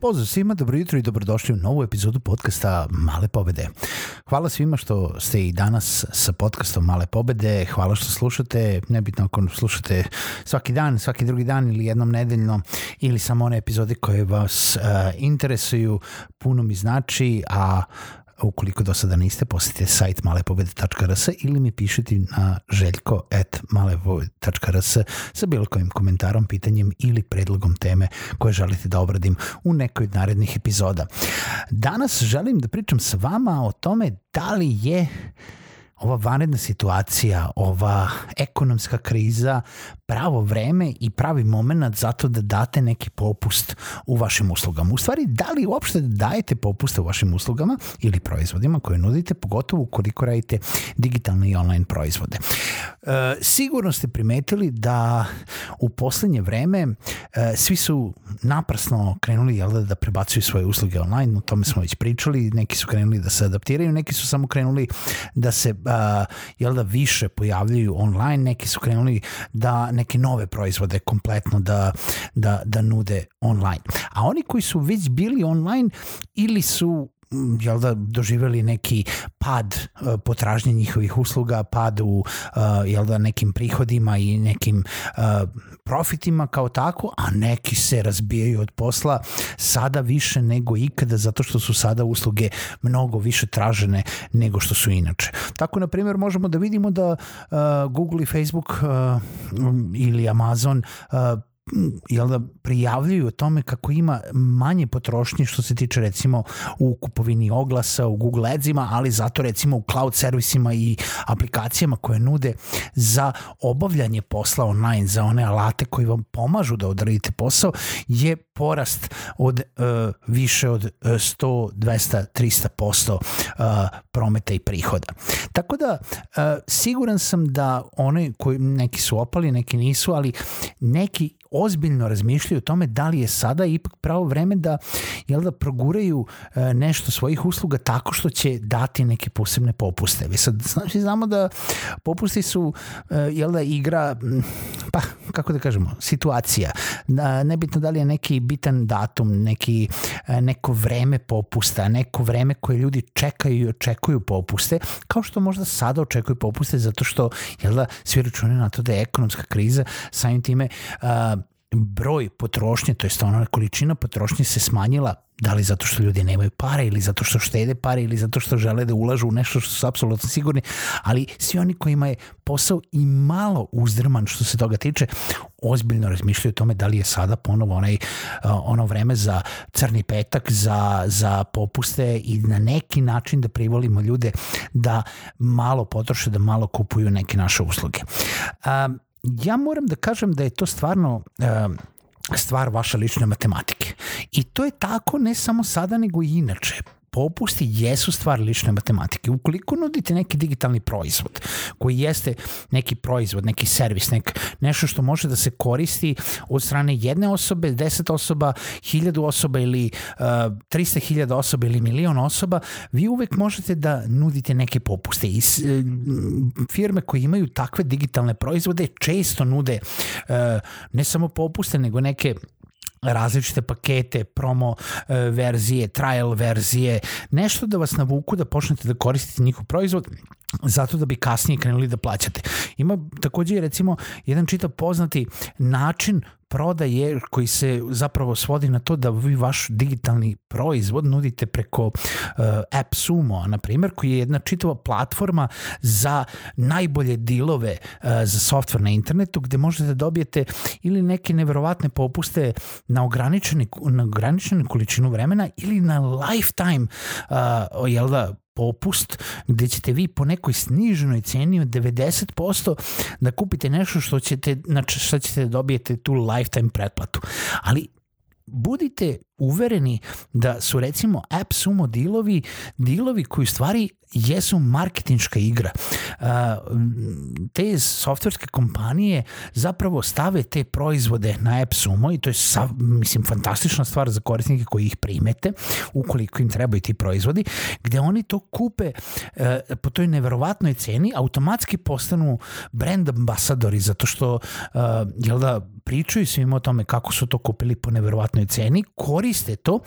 Pozdrav svima, dobro jutro i dobrodošli u novu epizodu podcasta Male pobede. Hvala svima što ste i danas sa podcastom Male pobede, hvala što slušate, nebitno ako slušate svaki dan, svaki drugi dan ili jednom nedeljno ili samo one epizode koje vas uh, interesuju, puno mi znači, a ukoliko do sada niste, posjetite sajt malepobede.rs ili mi pišite na željko.malepobede.rs sa bilo kojim komentarom, pitanjem ili predlogom teme koje želite da obradim u nekoj od narednih epizoda. Danas želim da pričam sa vama o tome da li je ova vanredna situacija, ova ekonomska kriza pravo vreme i pravi moment zato da date neki popust u vašim uslugama. U stvari, da li uopšte dajete popuste u vašim uslugama ili proizvodima koje nudite, pogotovo ukoliko radite digitalne i online proizvode. E, sigurno ste primetili da u poslednje vreme e, svi su naprasno krenuli jel, da, da prebacuju svoje usluge online, o tome smo već pričali, neki su krenuli da se adaptiraju, neki su samo krenuli da se a, jel da više pojavljaju online, neki su krenuli da neke nove proizvode kompletno da, da, da nude online. A oni koji su već bili online ili su jel da, doživeli neki pad uh, potražnje njihovih usluga, pad u uh, jel da, nekim prihodima i nekim uh, profitima kao tako, a neki se razbijaju od posla sada više nego ikada zato što su sada usluge mnogo više tražene nego što su inače. Tako, na primjer, možemo da vidimo da Google i Facebook ili Amazon jel da prijavljuju o tome kako ima manje potrošnje što se tiče recimo u kupovini oglasa, u Google Adsima, ali zato recimo u cloud servisima i aplikacijama koje nude za obavljanje posla online, za one alate koji vam pomažu da odradite posao, je porast od uh, više od 100, 200, 300 posto uh, prometa i prihoda. Tako da uh, siguran sam da one koji neki su opali, neki nisu, ali neki ozbiljno razmišljaju o tome da li je sada ipak pravo vreme da jel da proguraju e, nešto svojih usluga tako što će dati neke posebne popuste. Vi sad znači znamo da popusti su e, jel da igra pa kako da kažemo situacija. Da, nebitno da li je neki bitan datum, neki e, neko vreme popusta, neko vreme koje ljudi čekaju i očekuju popuste, kao što možda sada očekuju popuste zato što jel da svi računaju na to da je ekonomska kriza samim time broj potrošnje, to je ona količina potrošnje se smanjila, da li zato što ljudi nemaju pare ili zato što štede pare ili zato što žele da ulažu u nešto što su apsolutno sigurni, ali svi oni kojima je posao i malo uzdrman što se toga tiče, ozbiljno razmišljaju o tome da li je sada ponovo onaj, ono vreme za crni petak, za, za popuste i na neki način da privolimo ljude da malo potroše, da malo kupuju neke naše usluge. Um, ja moram da kažem da je to stvarno stvar vaše lične matematike. I to je tako ne samo sada, nego i inače popusti jesu stvar lične matematike. Ukoliko nudite neki digitalni proizvod koji jeste neki proizvod, neki servis, nek, nešto što može da se koristi od strane jedne osobe, deset osoba, hiljadu osoba ili uh, 300.000 osoba ili milion osoba, vi uvek možete da nudite neke popuste. I uh, firme koje imaju takve digitalne proizvode često nude uh, ne samo popuste, nego neke različite pakete, promo e, verzije, trial verzije, nešto da vas navuku da počnete da koristite njihov proizvod zato da bi kasnije krenuli da plaćate. Ima takođe recimo jedan čitav poznati način prodaje koji se zapravo svodi na to da vi vaš digitalni proizvod nudite preko uh, App Sumo, na primjer, koji je jedna čitava platforma za najbolje dilove uh, za software na internetu gde možete da dobijete ili neke neverovatne popuste na ograničene, na ograničenu količinu vremena ili na lifetime uh, jel da, popust gde ćete vi po nekoj sniženoj ceni od 90% da kupite nešto što ćete, znači što ćete da dobijete tu lifetime pretplatu. Ali budite uvereni da su recimo AppSumo dilovi, dilovi koji stvari jesu marketinška igra. Te softverske kompanije zapravo stave te proizvode na AppSumo i to je sav, mislim fantastična stvar za korisnike koji ih primete ukoliko im trebaju ti proizvodi, gde oni to kupe e, po toj neverovatnoj ceni, automatski postanu brand ambasadori zato što jel da pričaju svima o tome kako su to kupili po neverovatnoj ceni, koriste to,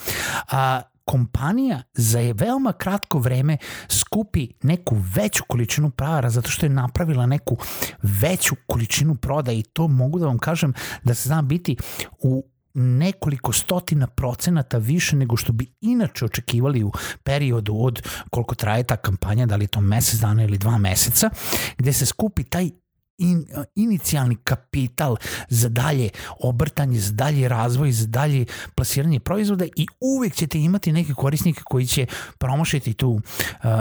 a kompanija za je veoma kratko vreme skupi neku veću količinu para zato što je napravila neku veću količinu proda i to mogu da vam kažem da se zna biti u nekoliko stotina procenata više nego što bi inače očekivali u periodu od koliko traje ta kampanja, da li je to mesec dana ili dva meseca, gde se skupi taj in, inicijalni kapital za dalje obrtanje, za dalje razvoj, za dalje plasiranje proizvoda i uvek ćete imati neke korisnike koji će promošiti tu, uh,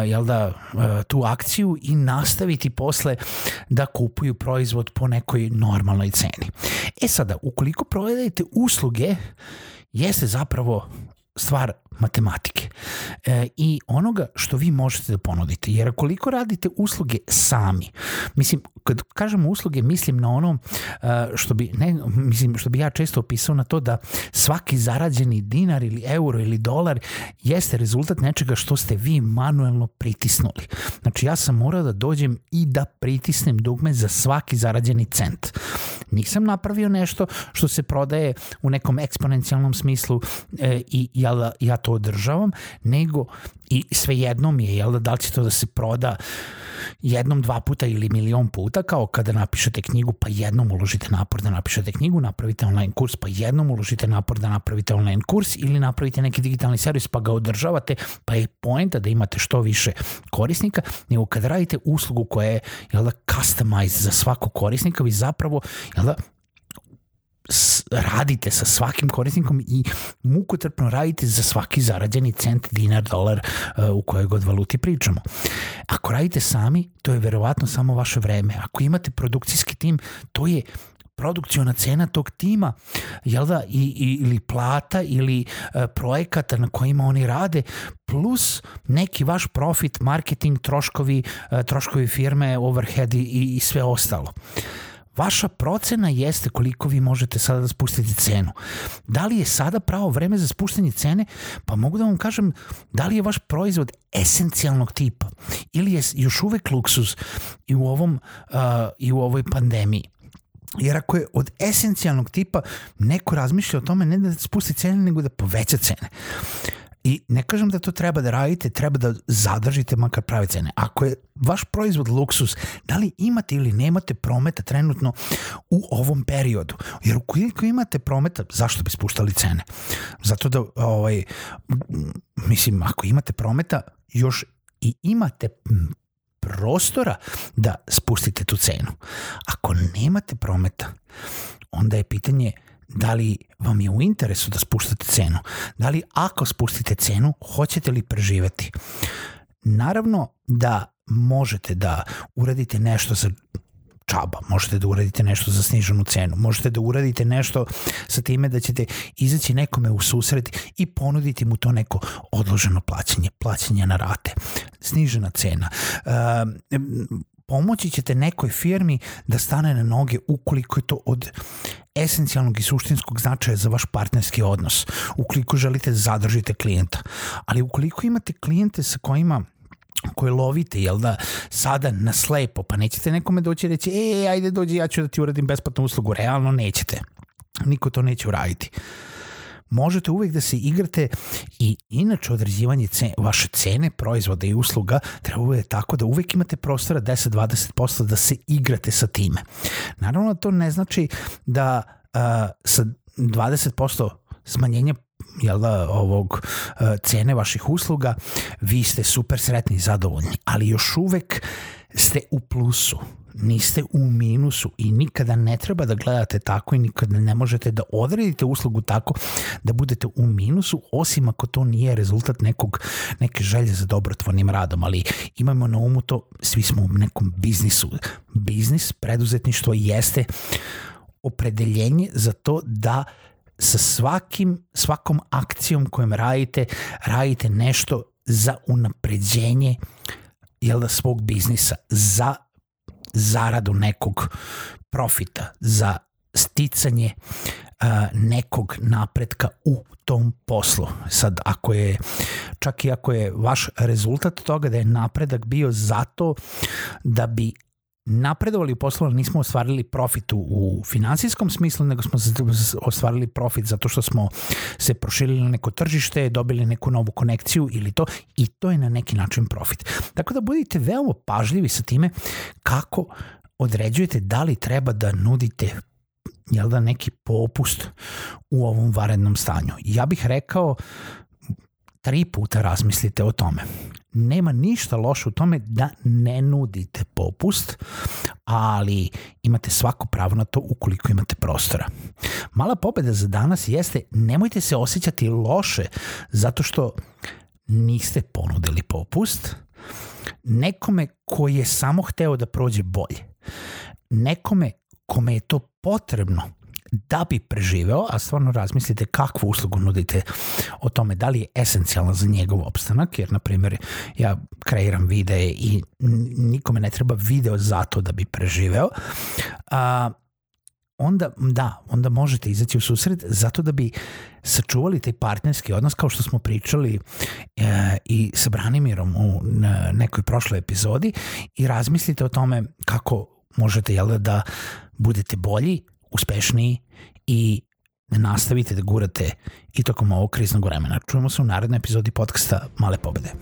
jel da, uh, tu akciju i nastaviti posle da kupuju proizvod po nekoj normalnoj ceni. E sada, ukoliko prodajete usluge, jeste zapravo stvar matematike e, i onoga što vi možete da ponudite. Jer koliko radite usluge sami, mislim, kad kažemo usluge, mislim na ono e, što bi, ne, mislim, što bi ja često opisao na to da svaki zarađeni dinar ili euro ili dolar jeste rezultat nečega što ste vi manuelno pritisnuli. Znači ja sam morao da dođem i da pritisnem dugme za svaki zarađeni cent. Nisam napravio nešto što se prodaje u nekom eksponencijalnom smislu e, i ja, ja to održavam, nego i svejedno mi je, jel da, da li će to da se proda jednom, dva puta ili milion puta, kao kada napišete knjigu, pa jednom uložite napor da napišete knjigu, napravite online kurs, pa jednom uložite napor da napravite online kurs ili napravite neki digitalni servis pa ga održavate, pa je poenta da imate što više korisnika, nego kad radite uslugu koja je jel da, customize za svakog korisnika, vi zapravo jel da, radite sa svakim korisnikom i mukotrpno radite za svaki zarađeni cent, dinar, dolar uh, u kojoj god valuti pričamo. Ako radite sami, to je verovatno samo vaše vreme. Ako imate produkcijski tim, to je produkciona cena tog tima, jel da, i, i, ili plata ili e, projekata na kojima oni rade, plus neki vaš profit, marketing, troškovi, e, troškovi firme, overhead i, i sve ostalo. Vaša procena jeste koliko vi možete sada da spustite cenu. Da li je sada pravo vreme za spuštanje cene? Pa mogu da vam kažem da li je vaš proizvod esencijalnog tipa ili je još uvek luksuz i u, ovom, uh, i u ovoj pandemiji. Jer ako je od esencijalnog tipa, neko razmišlja o tome ne da spusti cene, nego da poveća cene. I ne kažem da to treba da radite, treba da zadržite makar prave cene. Ako je vaš proizvod luksus, da li imate ili nemate prometa trenutno u ovom periodu? Jer ukoliko imate prometa, zašto bi spuštali cene? Zato da, ovaj, mislim, ako imate prometa, još i imate prostora da spustite tu cenu. Ako nemate prometa, onda je pitanje da li vam je u interesu da spuštate cenu, da li ako spustite cenu, hoćete li preživeti. Naravno da možete da uradite nešto za čaba, možete da uradite nešto za sniženu cenu, možete da uradite nešto sa time da ćete izaći nekome u susret i ponuditi mu to neko odloženo plaćanje, plaćanje na rate, snižena cena. Uh, pomoći ćete nekoj firmi da stane na noge ukoliko je to od esencijalnog i suštinskog značaja za vaš partnerski odnos, ukoliko želite da zadržite klijenta. Ali ukoliko imate klijente sa kojima koje lovite, jel da, sada na slepo, pa nećete nekome doći i reći, e, ajde dođi, ja ću da ti uradim besplatnu uslugu, realno nećete. Niko to neće uraditi. Uh, možete uvek da se igrate i inače određivanje cene, vaše cene proizvoda i usluga treba uvek tako da uvek imate prostora 10-20% da se igrate sa time. Naravno to ne znači da uh, sa 20% smanjenja jel da, ovog cene vaših usluga vi ste super sretni i zadovoljni, ali još uvek ste u plusu niste u minusu i nikada ne treba da gledate tako i nikada ne možete da odredite uslugu tako da budete u minusu, osim ako to nije rezultat nekog, neke želje za dobrotvornim radom, ali imamo na umu to, svi smo u nekom biznisu. Biznis, preduzetništvo jeste opredeljenje za to da sa svakim, svakom akcijom kojom radite, radite nešto za unapređenje jel da, svog biznisa, za zaradu nekog profita, za sticanje nekog napretka u tom poslu. Sad, ako je, čak i ako je vaš rezultat toga da je napredak bio zato da bi napredovali ali nismo ostvarili profit u, finansijskom smislu, nego smo ostvarili profit zato što smo se proširili na neko tržište, dobili neku novu konekciju ili to i to je na neki način profit. Tako da budite veoma pažljivi sa time kako određujete da li treba da nudite jel da neki popust u ovom varednom stanju. Ja bih rekao tri puta razmislite o tome. Nema ništa loše u tome da ne nudite popust, ali imate svako pravo na to ukoliko imate prostora. Mala pobeda za danas jeste nemojte se osjećati loše zato što niste ponudili popust nekome koji je samo hteo da prođe bolje. Nekome kome je to potrebno da bi preživeo, a stvarno razmislite kakvu uslugu nudite o tome da li je esencijalna za njegov opstanak, jer na primjer ja kreiram videe i nikome ne treba video zato da bi preživeo, a, onda da, onda možete izaći u susret zato da bi sačuvali taj partnerski odnos kao što smo pričali e, i sa Branimirom u nekoj prošloj epizodi i razmislite o tome kako možete jel da budete bolji, uspešniji i nastavite da gurate i tokom ovog kriznog vremena. Čujemo se u narednoj epizodi podcasta Male pobede.